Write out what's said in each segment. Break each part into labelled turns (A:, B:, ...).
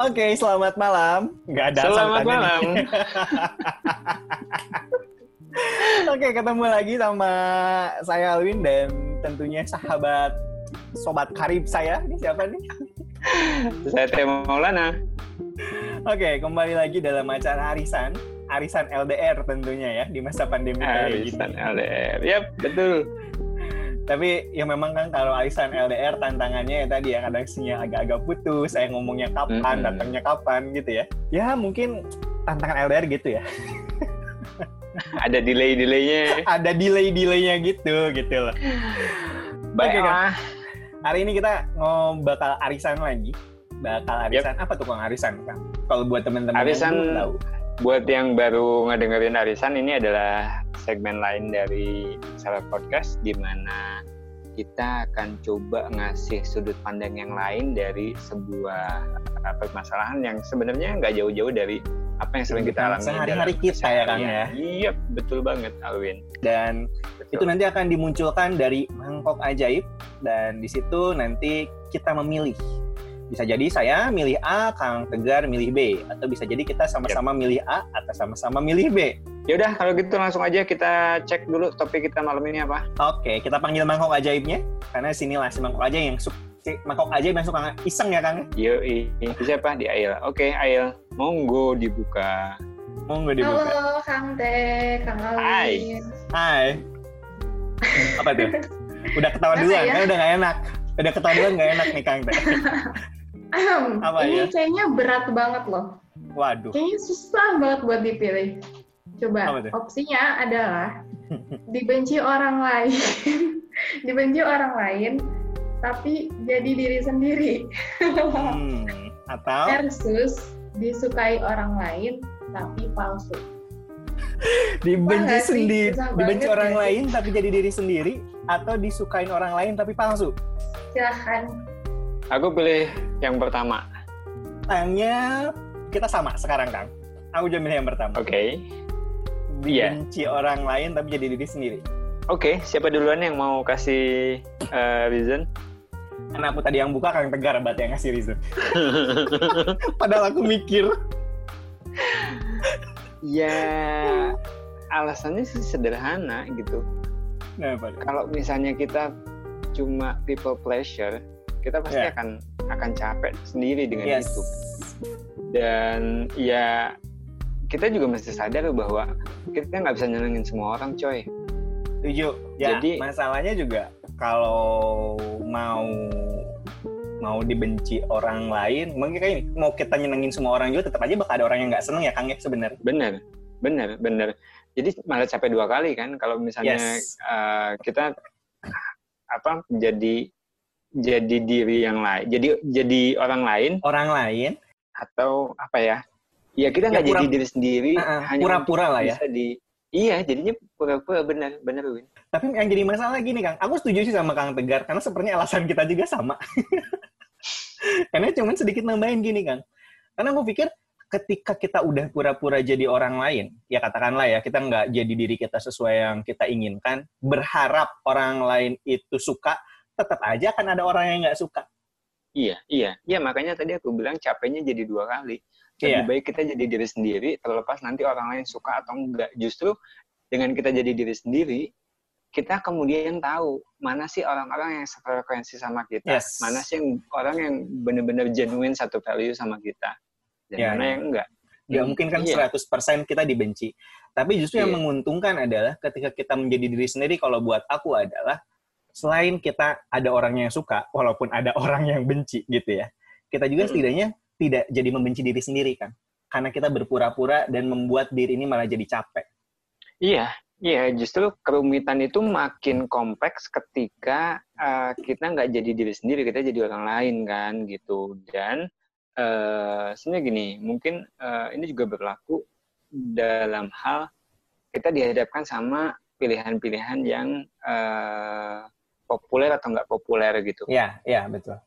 A: Oke, selamat malam. Gak ada
B: Selamat malam.
A: Oke, ketemu lagi sama saya Alwin dan tentunya sahabat sobat karib saya. Ini siapa nih?
B: Saya Teh Maulana.
A: Oke, kembali lagi dalam acara Arisan. Arisan LDR tentunya ya di masa pandemi kayak gini.
B: Arisan LDR. Yap, betul.
A: Tapi ya memang kan kalau arisan LDR tantangannya ya tadi ya kadang sinyal agak-agak putus, saya ngomongnya kapan,
B: Mm-mm.
A: datangnya kapan gitu ya. Ya mungkin tantangan LDR gitu ya.
B: Ada delay-delaynya.
A: Ada delay-delaynya gitu gitu loh.
B: Baiklah.
A: Hari ini kita mau bakal arisan lagi. Bakal arisan apa tuh Kang arisan Kang? Kalau buat teman-teman yang
B: Arisan-
A: belum tahu.
B: Buat yang baru ngedengerin Arisan, ini adalah segmen lain dari Salah Podcast di mana kita akan coba ngasih sudut pandang yang lain dari sebuah permasalahan yang sebenarnya nggak jauh-jauh dari apa yang sering kita alami
A: Sehari-hari kita ya, Kang,
B: keseharian. Iya, betul banget, Alwin.
A: Dan
B: Betul.
A: itu nanti akan dimunculkan dari mangkok ajaib dan di situ nanti kita memilih. Bisa jadi saya milih A, Kang Tegar milih B, atau bisa jadi kita sama-sama milih A atau sama-sama milih B.
B: Ya udah, kalau gitu langsung aja kita cek dulu topik kita malam ini apa.
A: Oke, kita panggil mangkok ajaibnya karena sinilah si mangkok ajaib yang suka mangkok ajaib yang suka iseng ya Kang.
B: Yo, itu siapa? Di Ail. Oke, Ail. Monggo dibuka.
A: Monggo dibuka.
C: Halo Kang Teh, Kang Alwin.
A: Hai. Apa tuh? Udah ketawa duluan,
C: ya?
A: kan udah gak enak. Udah ketawa duluan gak enak nih Kang Teh. Apa
C: ini
A: ya?
C: kayaknya berat banget loh.
A: Waduh.
C: Kayaknya susah banget buat dipilih. Coba, opsinya adalah dibenci orang lain, dibenci orang lain, tapi jadi diri sendiri.
A: Hmm. Atau
C: Versus disukai orang lain, tapi palsu.
A: dibenci
C: sih?
A: sendiri, dibenci orang
C: sih?
A: lain tapi jadi diri sendiri atau disukain orang lain tapi palsu.
C: Silahkan.
B: Aku pilih yang pertama.
A: Tanya kita sama sekarang Kang. Aku juga milih yang pertama.
B: Oke. Iya.
A: Dibenci orang lain tapi jadi diri sendiri.
B: Oke, siapa duluan yang mau kasih eh, reason?
A: Karena aku tadi yang buka Kang Tegar berarti yang ngasih reason. Padahal aku mikir.
B: ya, alasannya sih sederhana gitu.
A: Nah.
B: Kalau misalnya kita cuma people pleasure, kita pasti
A: Ya.
B: akan akan capek sendiri dengan
A: Yes.
B: itu. Dan ya kita juga mesti sadar bahwa kita nggak bisa nyenengin semua orang, coy.
A: Setuju. Ya,
B: Jadi-
A: masalahnya juga kalau mau mau dibenci orang lain, mungkin kayak ini, mau kita nyenengin semua orang juga tetap aja bakal ada orang yang nggak seneng ya Kang ya sebenarnya.
B: Bener, bener, bener. Jadi malah capek dua kali kan kalau misalnya
A: Yes.
B: eh, kita apa jadi jadi diri yang lain, jadi jadi orang lain
A: Orang lain
B: atau apa ya? Ya kita nggak
A: Ya,
B: jadi diri sendiri,
A: ah,
B: hanya
A: pura-pura lah ya.
B: di iya jadinya pura-pura bener bener Win.
A: Tapi yang jadi masalah gini Kang, aku setuju sih sama Kang Tegar karena sepertinya alasan kita juga sama. karena cuman sedikit nambahin gini Kang. Karena aku pikir ketika kita udah pura-pura jadi orang lain, ya katakanlah ya kita nggak jadi diri kita sesuai yang kita inginkan, berharap orang lain itu suka, tetap aja akan ada orang yang nggak suka.
B: Iya iya iya makanya tadi aku bilang capeknya jadi dua kali. Lebih
A: Iya.
B: baik kita jadi diri sendiri terlepas nanti orang lain suka atau enggak. Justru dengan kita jadi diri sendiri, kita kemudian tahu mana sih orang-orang yang sefrekuensi sama kita,
A: Yes.
B: mana sih yang orang yang benar-benar genuine satu value sama kita, dan
A: Iya,
B: mana
A: iya.
B: yang enggak.
A: Nggak mungkin kan
B: Iya.
A: 100% kita dibenci. Tapi justru yang
B: Iya.
A: menguntungkan adalah ketika kita menjadi diri sendiri, kalau buat aku adalah selain kita ada orang yang suka, walaupun ada orang yang benci gitu ya, kita juga setidaknya tidak jadi membenci diri sendiri kan. Karena kita berpura-pura dan membuat diri ini malah jadi capek.
B: Iya, iya. Justru kerumitan itu makin kompleks ketika eh, kita nggak jadi diri sendiri, kita jadi orang lain kan gitu. Dan eh, sebenarnya gini, mungkin eh, ini juga berlaku dalam hal kita dihadapkan sama pilihan-pilihan yang eh, populer atau nggak populer gitu.
A: Ya, ya betul.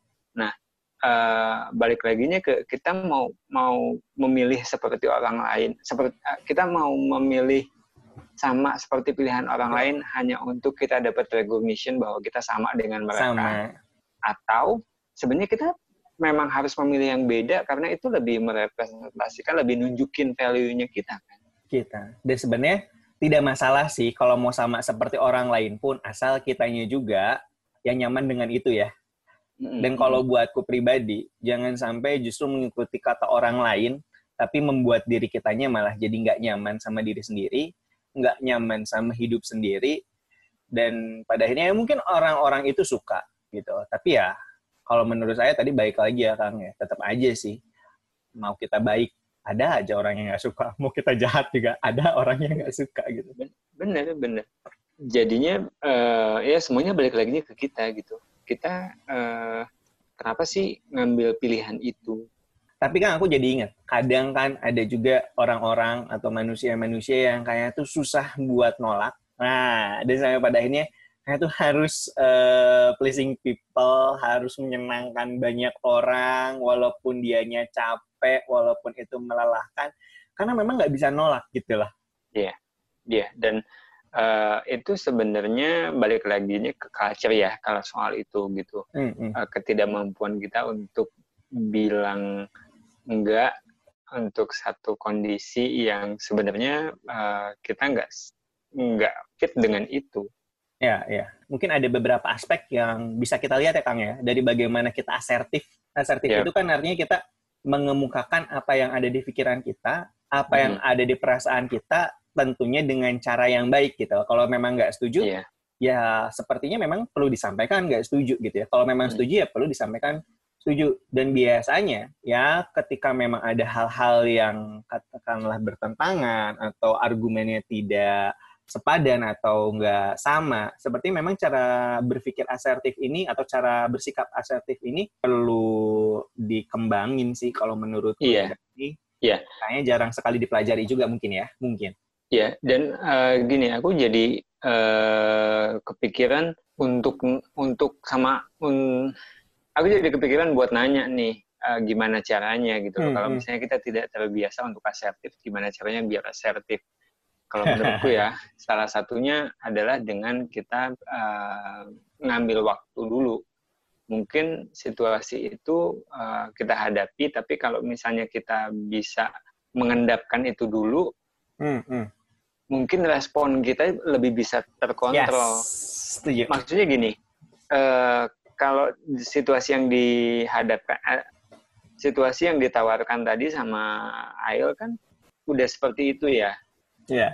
B: eh, balik laginya ke kita mau mau memilih seperti orang lain seperti eh, kita mau memilih sama seperti pilihan orang lain hanya untuk kita dapat recognition bahwa kita sama dengan mereka
A: Sama.
B: atau sebenarnya kita memang harus memilih yang beda karena itu lebih merepresentasikan, lebih nunjukin value-nya kita kan.
A: Kita. Dan sebenarnya tidak masalah sih kalau mau sama seperti orang lain pun asal kitanya juga yang nyaman dengan itu ya. Dan kalau buatku pribadi, jangan sampai justru mengikuti kata orang lain, tapi membuat diri kitanya malah jadi nggak nyaman sama diri sendiri, nggak nyaman sama hidup sendiri, dan pada akhirnya ya mungkin orang-orang itu suka gitu. Tapi ya kalau menurut saya tadi baik lagi ya Kang ya, tetap aja sih mau kita baik ada aja orang yang nggak suka, mau kita jahat juga ada orang yang nggak suka gitu.
B: Bener bener. Jadinya uh, ya semuanya balik lagi ke kita gitu kita uh, kenapa sih ngambil pilihan itu?
A: Tapi kan aku jadi ingat, kadang kan ada juga orang-orang atau manusia-manusia yang kayak tuh susah buat nolak. Nah, dan sampai pada akhirnya kayak tuh harus uh, pleasing people, harus menyenangkan banyak orang, walaupun dianya capek, walaupun itu melelahkan, karena memang nggak bisa nolak gitu lah.
B: Iya, yeah. iya. Yeah. Dan uh, itu sebenarnya balik lagi ke culture ya kalau soal itu gitu mm-hmm. uh, ketidakmampuan kita untuk bilang enggak untuk satu kondisi yang sebenarnya uh, kita enggak enggak fit dengan itu
A: ya ya mungkin ada beberapa aspek yang bisa kita lihat ya kang ya dari bagaimana kita asertif asertif yep. itu kan artinya kita mengemukakan apa yang ada di pikiran kita apa hmm. yang ada di perasaan kita tentunya dengan cara yang baik gitu. Kalau memang nggak setuju, yeah. ya sepertinya memang perlu disampaikan nggak setuju gitu ya. Kalau memang hmm. setuju ya perlu disampaikan setuju. Dan biasanya ya ketika memang ada hal-hal yang katakanlah bertentangan atau argumennya tidak sepadan atau nggak sama, seperti memang cara berpikir asertif ini atau cara bersikap asertif ini perlu dikembangin sih kalau menurut
B: Iya.
A: Yeah.
B: Iya.
A: Kayaknya jarang sekali dipelajari juga mungkin ya, mungkin.
B: Ya, dan uh, gini, aku jadi uh, kepikiran untuk untuk sama un, aku jadi kepikiran buat nanya nih uh, gimana caranya gitu. Hmm, Kalau hmm. misalnya kita tidak terbiasa untuk asertif, gimana caranya biar asertif? Kalau menurutku ya, salah satunya adalah dengan kita uh, ngambil waktu dulu. Mungkin situasi itu uh, kita hadapi, tapi kalau misalnya kita bisa mengendapkan itu dulu, Hmm, hmm. Mungkin respon kita lebih bisa terkontrol. Yes. Maksudnya gini, uh, kalau situasi yang dihadapkan, uh, situasi yang ditawarkan tadi sama Ail kan udah seperti itu ya.
A: Iya. Yeah.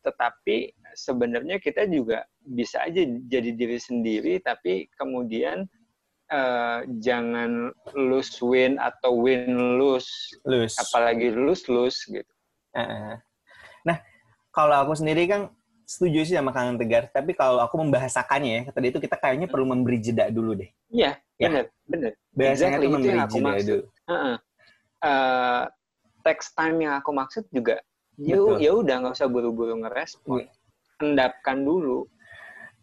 B: Tetapi sebenarnya kita juga bisa aja jadi diri sendiri, tapi kemudian uh, jangan lose win atau win lose, lose. apalagi lose lose gitu.
A: Uh, Nah, kalau aku sendiri kan setuju sih sama Kang Tegar, tapi kalau aku membahasakannya ya, tadi itu kita kayaknya perlu memberi jeda dulu deh.
B: Iya, ya. benar, benar.
A: Biasanya exactly, itu memberi itu jeda maksud. dulu. Uh -uh.
B: Uh, text time yang aku maksud juga, ya, ya udah nggak usah buru-buru ngerespon. Ya. Endapkan dulu.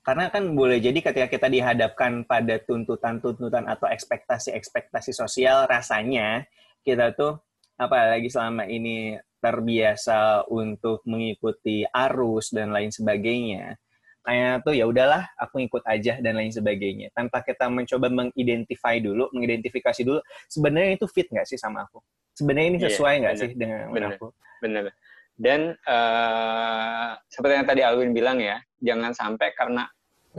A: Karena kan boleh jadi ketika kita dihadapkan pada tuntutan-tuntutan atau ekspektasi-ekspektasi sosial, rasanya kita tuh apalagi selama ini terbiasa untuk mengikuti arus dan lain sebagainya kayak tuh ya udahlah aku ikut aja dan lain sebagainya. Tanpa kita mencoba mengidentify dulu mengidentifikasi dulu sebenarnya itu fit nggak sih sama aku? Sebenarnya ini iya, sesuai nggak yeah, sih dengan
B: bener, aku benar. Dan uh, seperti yang tadi Alwin bilang ya jangan sampai karena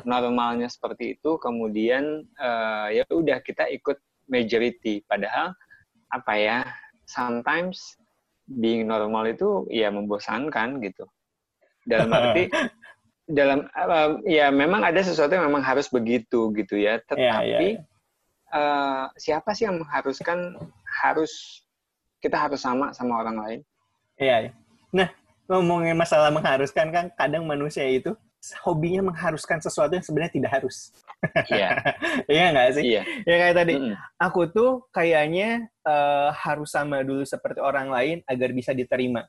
B: normalnya seperti itu kemudian uh, ya udah kita ikut majority padahal apa ya sometimes being normal itu ya membosankan gitu. Dalam arti dalam uh, ya memang ada sesuatu yang memang harus begitu gitu ya. Iya, Tetapi yeah, yeah, yeah. Uh, siapa sih yang mengharuskan harus kita harus sama sama orang lain?
A: Iya. Yeah, Nah ngomongin masalah mengharuskan kan kadang manusia itu hobinya mengharuskan sesuatu yang sebenarnya tidak harus. Iya. iya nggak sih? Iya. Ya kayak tadi, mm -hmm. aku tuh kayaknya uh, harus sama dulu seperti orang lain agar bisa diterima.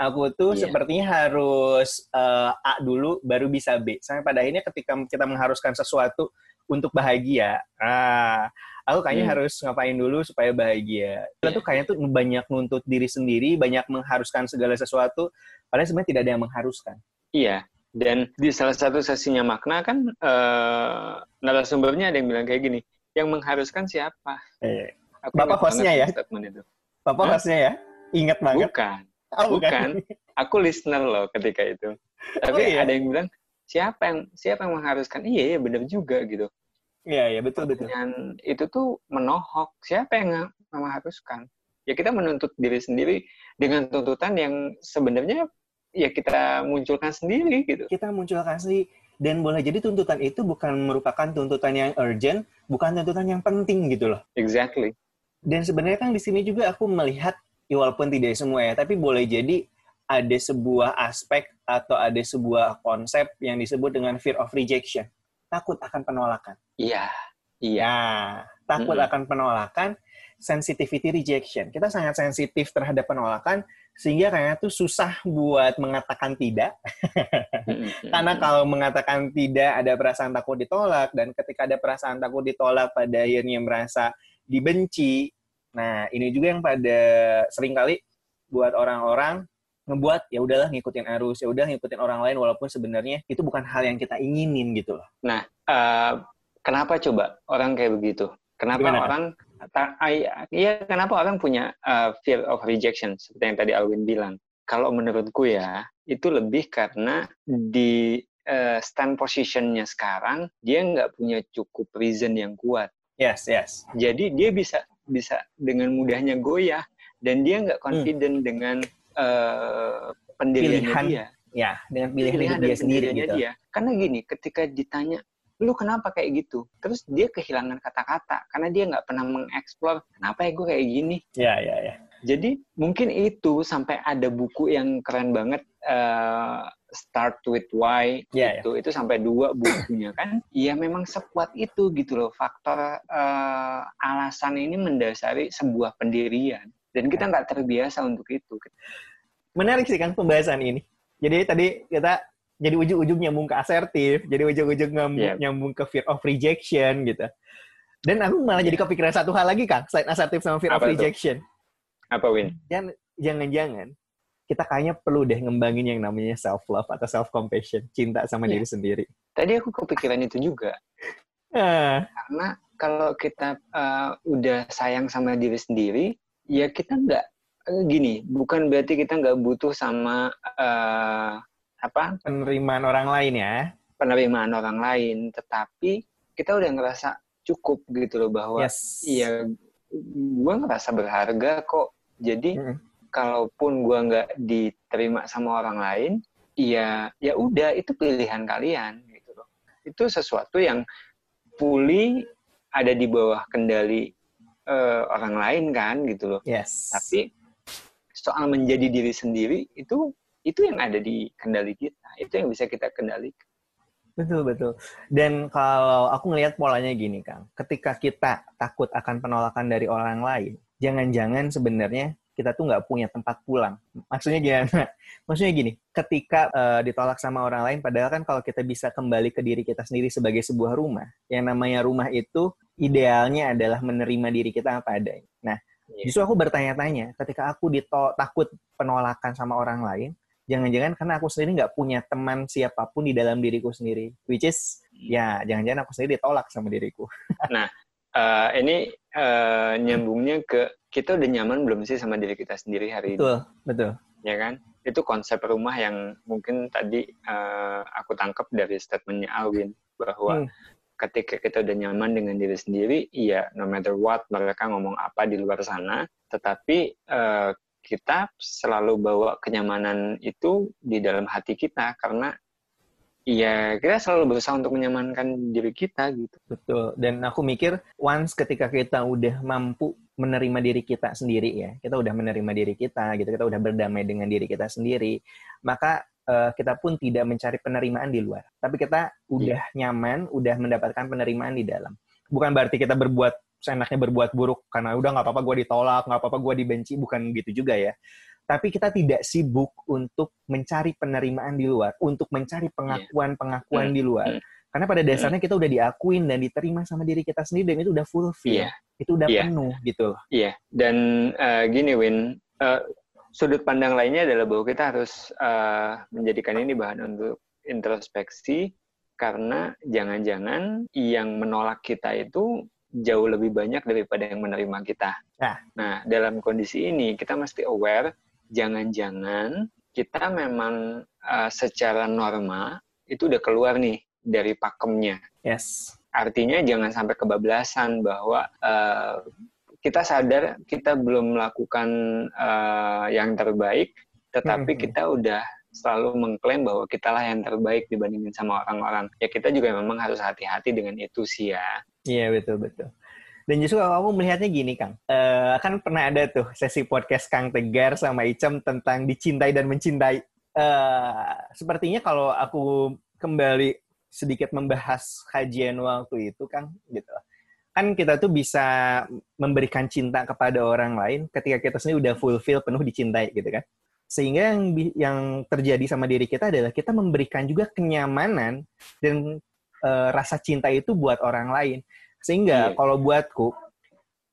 A: Aku tuh yeah. sepertinya harus uh, A dulu baru bisa B. Sampai pada akhirnya ketika kita mengharuskan sesuatu untuk bahagia, ah, aku kayaknya hmm. harus ngapain dulu supaya bahagia. Kita yeah. tuh kayaknya tuh banyak nuntut diri sendiri, banyak mengharuskan segala sesuatu, padahal sebenarnya tidak ada yang mengharuskan.
B: Iya, dan di salah satu sesinya makna kan uh, narasumbernya ada yang bilang kayak gini, yang mengharuskan siapa?
A: Eh,
B: Aku
A: Bapak hostnya ya?
B: Statement itu.
A: Bapak
B: Hah?
A: hostnya ya? Ingat banget.
B: Bukan.
A: Oh,
B: Bukan. Aku listener loh ketika itu. Tapi
A: Oh, iya?
B: ada yang bilang siapa yang siapa yang mengharuskan? Iya, iya benar juga gitu.
A: Iya, iya, betul, betul.
B: Dan itu tuh menohok. Siapa yang mengharuskan? Ya kita menuntut diri sendiri dengan tuntutan yang sebenarnya ya kita munculkan sendiri gitu.
A: Kita munculkan sih, dan boleh jadi tuntutan itu bukan merupakan tuntutan yang urgent, bukan tuntutan yang penting gitu loh.
B: Exactly.
A: Dan sebenarnya kan di sini juga aku melihat, ya walaupun tidak semua ya, tapi boleh jadi ada sebuah aspek atau ada sebuah konsep yang disebut dengan fear of rejection. Takut akan penolakan.
B: Iya. Iya.
A: Ya, takut
B: Mm-mm.
A: akan penolakan, sensitivity rejection. Kita sangat sensitif terhadap penolakan, sehingga kayaknya tuh susah buat mengatakan tidak. Karena kalau mengatakan tidak ada perasaan takut ditolak, dan ketika ada perasaan takut ditolak pada akhirnya merasa dibenci. Nah, ini juga yang pada sering kali buat orang-orang ngebuat ya udahlah ngikutin arus, ya udah ngikutin orang lain walaupun sebenarnya itu bukan hal yang kita inginin gitu loh.
B: Eh, kenapa coba orang kayak begitu? Kenapa
A: Gimana,
B: orang Iya, kenapa orang punya uh, fear of rejection seperti yang tadi Alwin bilang? Kalau menurutku ya, itu lebih karena di uh, stand positionnya sekarang dia nggak punya cukup reason yang kuat.
A: Yes, yes.
B: Jadi dia bisa bisa dengan mudahnya goyah dan dia nggak confident dengan uh, pendiriannya
A: Pilihan
B: dia
A: Ya, dengan pilihan,
B: pilihan
A: hidup dia sendiri gitu.
B: dia. Karena gini, ketika ditanya, lu kenapa kayak gitu? Terus dia kehilangan kata-kata karena dia nggak pernah mengeksplor kenapa ya gue kayak gini.
A: Ya, ya, ya.
B: Jadi mungkin itu sampai ada buku yang keren banget eh, Start with Why
A: Ya,
B: itu itu sampai dua bukunya kan. Iya memang sekuat itu gitu loh faktor eh, alasan ini mendasari sebuah pendirian dan kita nggak terbiasa untuk itu.
A: Menarik sih kan pembahasan ini. Jadi tadi kita jadi ujung-ujung nyambung ke asertif, jadi ujung-ujung nyambung,
B: Yep.
A: nyambung ke fear of rejection gitu. Dan aku malah jadi kepikiran satu hal lagi, Kang, selain asertif sama fear of
B: Apa itu?
A: rejection.
B: Apa Win?
A: Jangan- Jangan-jangan kita kayaknya perlu deh ngembangin yang namanya self love atau self compassion, cinta sama
B: Iya.
A: diri sendiri.
B: Tadi aku kepikiran itu juga.
A: Ah,
B: karena kalau kita uh, udah sayang sama diri sendiri ya kita nggak eh, gini bukan berarti kita nggak butuh sama uh, apa
A: penerimaan orang lain ya.
B: penerimaan orang lain tetapi kita udah ngerasa cukup gitu loh bahwa
A: Yes.
B: iya gue ngerasa berharga kok jadi
A: Mm-mm.
B: kalaupun gue nggak diterima sama orang lain ya ya udah itu pilihan kalian gitu loh itu sesuatu yang fully ada di bawah kendali eh, orang lain kan gitu loh
A: Yes.
B: tapi soal menjadi diri sendiri itu itu yang ada di kendali kita itu yang bisa kita kendalikan
A: Betul, betul. Dan kalau aku ngelihat polanya gini, Kang. Ketika kita takut akan penolakan dari orang lain, jangan-jangan sebenarnya kita tuh nggak punya tempat pulang. Maksudnya gimana? Maksudnya gini, ketika eh, ditolak sama orang lain, padahal kan kalau kita bisa kembali ke diri kita sendiri sebagai sebuah rumah, yang namanya rumah itu idealnya adalah menerima diri kita apa adanya. Nah,
B: Iya.
A: justru aku bertanya-tanya, ketika aku dito- takut penolakan sama orang lain, jangan-jangan karena aku sendiri nggak punya teman siapa pun di dalam diriku sendiri, which is ya jangan-jangan aku sendiri ditolak sama diriku.
B: Eh, ini eh, nyambungnya ke kita udah nyaman belum sih sama diri kita sendiri hari ini
A: Betul, betul.
B: ya kan? Itu konsep rumah yang mungkin tadi eh, aku tangkap dari statementnya Alwin bahwa
A: Hmm.
B: ketika kita udah nyaman dengan diri sendiri, iya no matter what mereka ngomong apa di luar sana, tetapi eh, kita selalu bawa kenyamanan itu di dalam hati kita karena iya kita selalu berusaha untuk menyamankan diri kita gitu.
A: Betul. Dan aku mikir once ketika kita udah mampu menerima diri kita sendiri ya, kita udah menerima diri kita gitu, kita udah berdamai dengan diri kita sendiri, maka eh, kita pun tidak mencari penerimaan di luar. Tapi kita udah nyaman, udah mendapatkan penerimaan di dalam. Bukan berarti kita berbuat seenaknya berbuat buruk karena udah nggak apa-apa gue ditolak, nggak apa-apa gue dibenci, bukan gitu juga ya. Tapi kita tidak sibuk untuk mencari penerimaan di luar, untuk mencari pengakuan-pengakuan
B: Hmm.
A: di luar.
B: Hmm.
A: Karena pada dasarnya kita udah diakuin dan diterima sama diri kita sendiri dan itu udah fulfill.
B: Iya.
A: Itu udah
B: Iya.
A: penuh gitu loh.
B: Iya, dan eh, gini Win, eh, sudut pandang lainnya adalah bahwa kita harus eh, menjadikan ini bahan untuk introspeksi karena jangan-jangan yang menolak kita itu jauh lebih banyak daripada yang menerima kita.
A: Nah.
B: nah, dalam kondisi ini kita mesti aware, jangan-jangan kita memang uh, secara norma itu udah keluar nih dari pakemnya.
A: Yes.
B: Artinya jangan sampai kebablasan bahwa uh, kita sadar kita belum melakukan uh, yang terbaik, tetapi hmm. kita udah selalu mengklaim bahwa kita lah yang terbaik dibandingin sama orang-orang. Ya kita juga memang harus hati-hati dengan itu sih ya.
A: Iya betul betul. Dan justru kalau aku melihatnya gini Kang, uh, kan pernah ada tuh sesi podcast Kang Tegar sama Icem tentang dicintai dan mencintai. Uh, sepertinya kalau aku kembali sedikit membahas kajian waktu itu Kang, gitu. Kan kita tuh bisa memberikan cinta kepada orang lain ketika kita sendiri udah fulfill penuh dicintai gitu kan sehingga yang yang terjadi sama diri kita adalah kita memberikan juga kenyamanan dan e, rasa cinta itu buat orang lain sehingga yeah. kalau buatku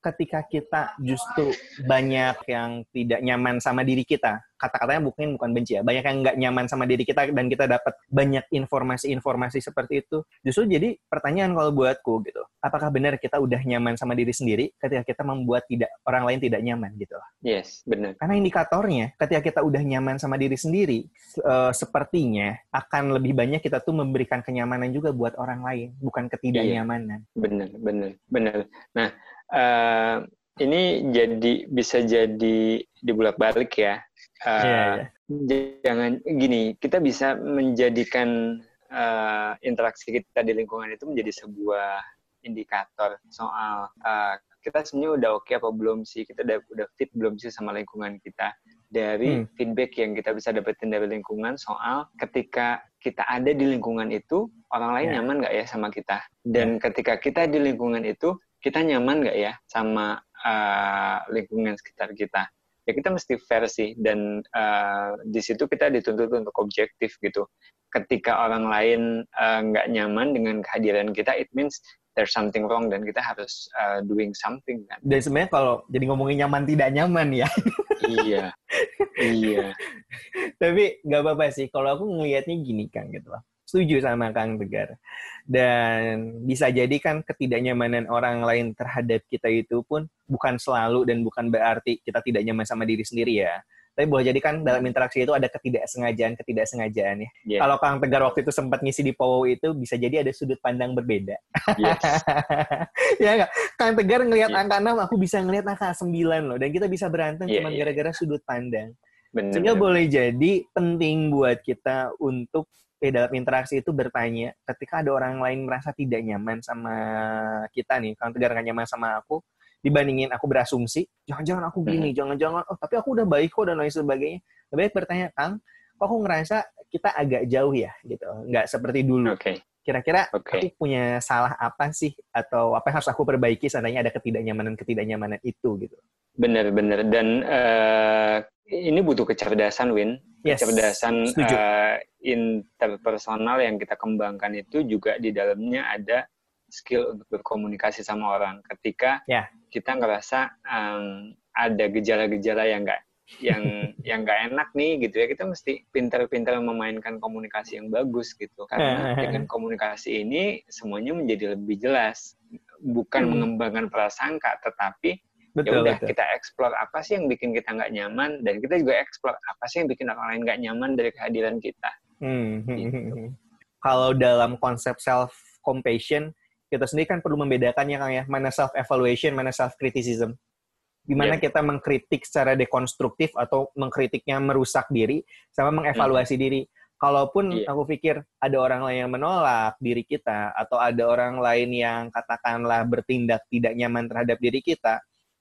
A: ketika kita justru banyak yang tidak nyaman sama diri kita, kata-katanya bukan bukan benci ya, banyak yang nggak nyaman sama diri kita dan kita dapat banyak informasi-informasi seperti itu, justru jadi pertanyaan kalau buatku gitu, apakah benar kita udah nyaman sama diri sendiri ketika kita membuat tidak orang lain tidak nyaman gitu?
B: Yes, benar.
A: Karena indikatornya ketika kita udah nyaman sama diri sendiri, uh, sepertinya akan lebih banyak kita tuh memberikan kenyamanan juga buat orang lain, bukan ketidaknyamanan.
B: Iya, benar, benar, benar. Nah, uh, ini jadi bisa jadi dibulak balik ya. Uh, yeah, yeah. Jangan gini, kita bisa menjadikan uh, interaksi kita di lingkungan itu menjadi sebuah indikator soal uh, kita sebenarnya udah oke okay apa belum sih, kita udah, udah fit belum sih sama lingkungan kita dari hmm. feedback yang kita bisa dapetin dari lingkungan soal ketika kita ada di lingkungan itu orang lain yeah. nyaman nggak ya sama kita dan yeah. ketika kita di lingkungan itu kita nyaman nggak ya sama uh, lingkungan sekitar kita. Ya kita mesti fair sih dan uh, di situ kita dituntut untuk objektif gitu. Ketika orang lain uh, nggak uh, nyaman dengan kehadiran kita it means there's something wrong dan kita harus uh, doing something kan.
A: Dan sebenarnya kalau jadi ngomongin nyaman tidak nyaman ya.
B: Iya. Iya.
A: Tapi nggak apa-apa sih. Kalau aku ngelihatnya gini kan gitu loh setuju sama Kang Tegar. Dan bisa jadi kan ketidaknyamanan orang lain terhadap kita itu pun bukan selalu dan bukan berarti kita tidak nyaman sama diri sendiri ya. Tapi boleh jadi kan dalam interaksi itu ada ketidaksengajaan, ketidaksengajaan ya. Yeah. Kalau Kang Tegar waktu itu sempat ngisi di Powo itu bisa jadi ada sudut pandang berbeda. Yes. ya enggak? Kang Tegar ngelihat yeah. angka 6, aku bisa ngelihat angka 9 loh. Dan kita bisa berantem yeah, cuma yeah. gara-gara sudut pandang. Bener, Sehingga bener. boleh jadi penting buat kita untuk eh, dalam interaksi itu bertanya ketika ada orang lain merasa tidak nyaman sama kita nih, kalau Tegar gak nyaman sama aku, dibandingin aku berasumsi, jangan-jangan aku gini, jangan-jangan, oh tapi aku udah baik kok dan lain sebagainya. Lebih baik bertanya, Kang, kok aku ngerasa kita agak jauh ya, gitu, nggak seperti dulu.
B: Okay.
A: Kira-kira okay. aku punya salah apa sih, atau apa yang harus aku perbaiki seandainya ada ketidaknyamanan-ketidaknyamanan itu, gitu.
B: Bener-bener, dan uh, ini butuh kecerdasan, Win. Yes. Kecerdasan uh, interpersonal yang kita kembangkan itu juga di dalamnya ada skill untuk berkomunikasi sama orang. Ketika yeah. kita ngerasa um, ada gejala-gejala yang enggak yang yang nggak enak nih gitu ya kita mesti pintar-pintar memainkan komunikasi yang bagus gitu karena dengan komunikasi ini semuanya menjadi lebih jelas bukan hmm. mengembangkan prasangka tetapi ya betul, udah betul. kita explore apa sih yang bikin kita nggak nyaman dan kita juga explore apa sih yang bikin orang lain nggak nyaman dari kehadiran kita
A: Hmm. Gitu. Kalau dalam konsep self compassion, kita sendiri kan perlu membedakannya kan ya, mana self evaluation, mana self criticism. Gimana yeah. kita mengkritik secara dekonstruktif atau mengkritiknya merusak diri, sama mengevaluasi hmm. diri. Kalaupun yeah. aku pikir ada orang lain yang menolak diri kita atau ada orang lain yang katakanlah bertindak tidak nyaman terhadap diri kita,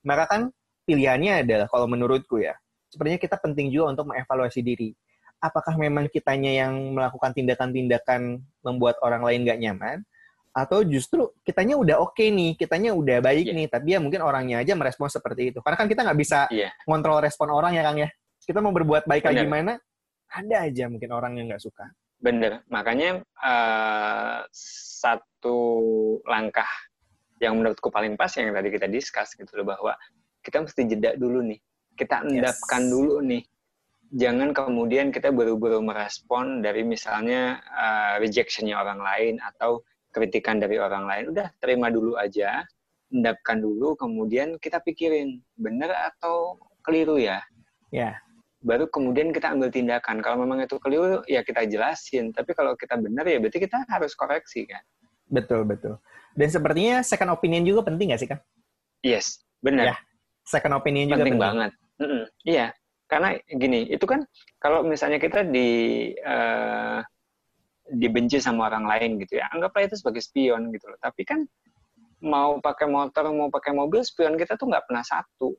A: maka kan pilihannya adalah kalau menurutku ya, sebenarnya kita penting juga untuk mengevaluasi diri apakah memang kitanya yang melakukan tindakan-tindakan membuat orang lain gak nyaman, atau justru kitanya udah oke okay nih, kitanya udah baik yeah. nih, tapi ya mungkin orangnya aja merespon seperti itu. Karena kan kita nggak bisa yeah. ngontrol respon orang ya Kang ya. Kita mau berbuat baik kayak gimana, ada aja mungkin orang yang nggak suka.
B: Bener, makanya uh, satu langkah yang menurutku paling pas yang tadi kita discuss gitu loh bahwa kita mesti jeda dulu nih, kita endapkan yes. dulu nih jangan kemudian kita buru-buru merespon dari misalnya uh, rejectionnya orang lain atau kritikan dari orang lain. Udah terima dulu aja. endapkan dulu, kemudian kita pikirin benar atau keliru ya.
A: Ya.
B: Baru kemudian kita ambil tindakan. Kalau memang itu keliru, ya kita jelasin. Tapi kalau kita benar ya berarti kita harus koreksi kan.
A: Betul betul. Dan sepertinya second opinion juga penting nggak sih kan?
B: Yes, benar.
A: Ya, second opinion juga
B: penting,
A: penting.
B: banget. Mm-mm, iya, karena gini, itu kan kalau misalnya kita di uh, dibenci sama orang lain gitu ya, anggaplah itu sebagai spion gitu loh. Tapi kan mau pakai motor, mau pakai mobil, spion kita tuh nggak pernah satu.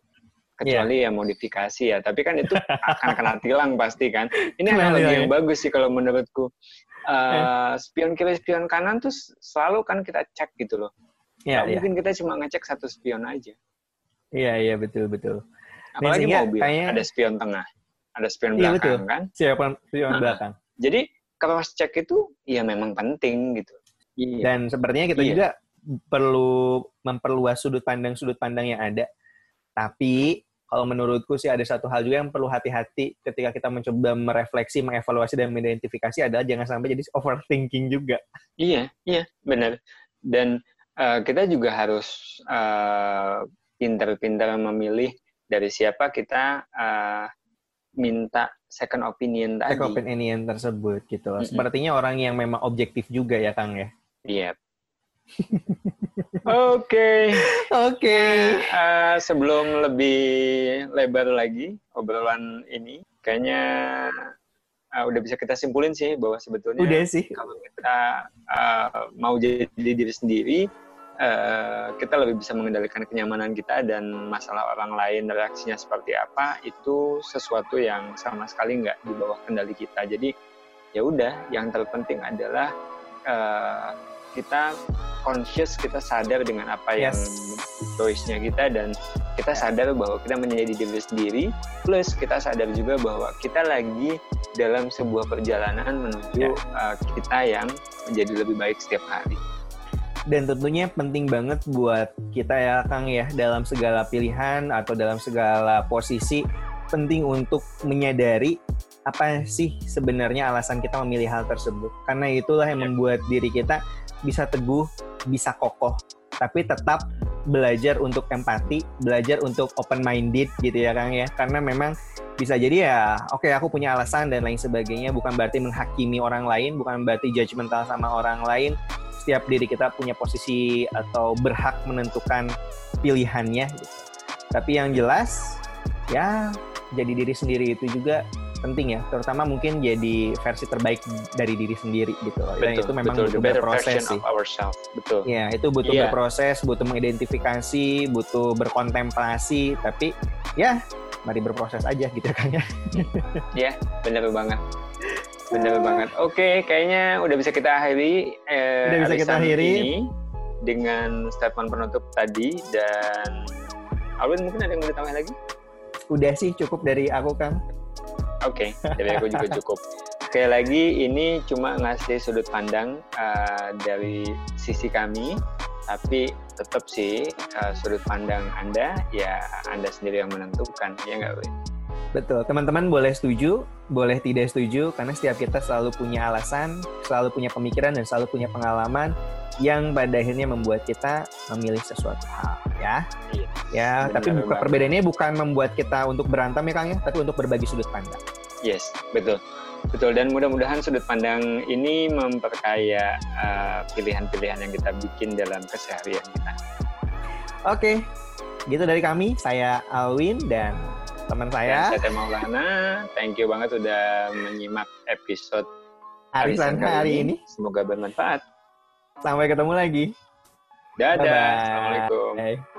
B: Kecuali yeah. ya modifikasi ya. Tapi kan itu akan kena tilang pasti kan. Ini analogi yang bagus sih kalau menurutku. Uh, spion kiri, spion kanan tuh selalu kan kita cek gitu loh. Yeah, yeah. mungkin kita cuma ngecek satu spion aja.
A: Iya, iya betul betul.
B: Apalagi Sehingga, mobil, kayaknya... ada spion tengah, ada spion
A: iya,
B: belakang
A: betul.
B: kan?
A: Spion, spion nah, belakang.
B: Jadi cross check itu ya memang penting gitu.
A: Iya. Dan sepertinya kita iya. juga perlu memperluas sudut pandang sudut pandang yang ada. Tapi kalau menurutku sih ada satu hal juga yang perlu hati-hati ketika kita mencoba merefleksi, mengevaluasi dan mengidentifikasi adalah jangan sampai jadi overthinking juga.
B: Iya, iya, benar. Dan uh, kita juga harus uh, pintar-pintar memilih dari siapa kita uh, minta second opinion tadi.
A: Second opinion tersebut gitu. Mm -hmm. Sepertinya orang yang memang objektif juga ya Kang ya.
B: Iya. Yep. Oke.
A: Oke.
B: Eh, sebelum lebih lebar lagi obrolan ini, kayaknya uh, udah bisa kita simpulin sih bahwa sebetulnya
A: udah sih.
B: kalau kita uh, mau jadi diri sendiri, uh, kita lebih bisa mengendalikan kenyamanan kita dan masalah orang lain reaksinya seperti apa itu sesuatu yang sama sekali nggak di bawah kendali kita. Jadi ya udah, yang terpenting adalah uh, kita conscious, kita sadar dengan apa yes. yang choice-nya kita dan kita sadar bahwa kita menjadi diri sendiri. Plus kita sadar juga bahwa kita lagi dalam sebuah perjalanan menuju yeah. uh, kita yang menjadi lebih baik setiap hari
A: dan tentunya penting banget buat kita ya Kang ya dalam segala pilihan atau dalam segala posisi penting untuk menyadari apa sih sebenarnya alasan kita memilih hal tersebut karena itulah yang ya. membuat diri kita bisa teguh bisa kokoh tapi tetap belajar untuk empati belajar untuk open minded gitu ya Kang ya karena memang bisa jadi ya oke okay, aku punya alasan dan lain sebagainya bukan berarti menghakimi orang lain bukan berarti judgmental sama orang lain setiap diri kita punya posisi atau berhak menentukan pilihannya gitu. Tapi yang jelas ya jadi diri sendiri itu juga penting ya, terutama mungkin jadi versi terbaik dari diri sendiri gitu. Betul, Dan itu memang
B: betul,
A: butuh berproses sih.
B: Betul.
A: Ya, itu butuh yeah. berproses, butuh mengidentifikasi, butuh berkontemplasi, tapi ya mari berproses aja gitu kan ya.
B: Iya, benar banget. Bener banget. Oke, kayaknya udah bisa kita akhiri.
A: Eh, udah bisa kita akhiri
B: ini dengan statement penutup tadi dan Alwin mungkin ada yang mau ditambah lagi?
A: Udah sih cukup dari aku kan.
B: Oke, okay, dari aku juga cukup. Sekali lagi ini cuma ngasih sudut pandang uh, dari sisi kami, tapi tetap sih uh, sudut pandang Anda ya Anda sendiri yang menentukan, ya nggak, Win?
A: Betul, teman-teman boleh setuju, boleh tidak setuju, karena setiap kita selalu punya alasan, selalu punya pemikiran, dan selalu punya pengalaman yang pada akhirnya membuat kita memilih sesuatu hal, ya. Iya. Ya, Benar tapi buka perbedaannya bukan membuat kita untuk berantem ya Kang ya, tapi untuk berbagi sudut pandang.
B: Yes, betul. Betul, dan mudah-mudahan sudut pandang ini memperkaya uh, pilihan-pilihan uh, yang kita bikin dalam keseharian kita.
A: Oke, gitu dari kami. Saya Alwin dan teman saya.
B: Dan saya Maulana. Thank you banget udah menyimak episode
A: Arisan hari ini. ini.
B: Semoga bermanfaat.
A: Sampai ketemu lagi.
B: Dadah. Bye -bye. Assalamualaikum.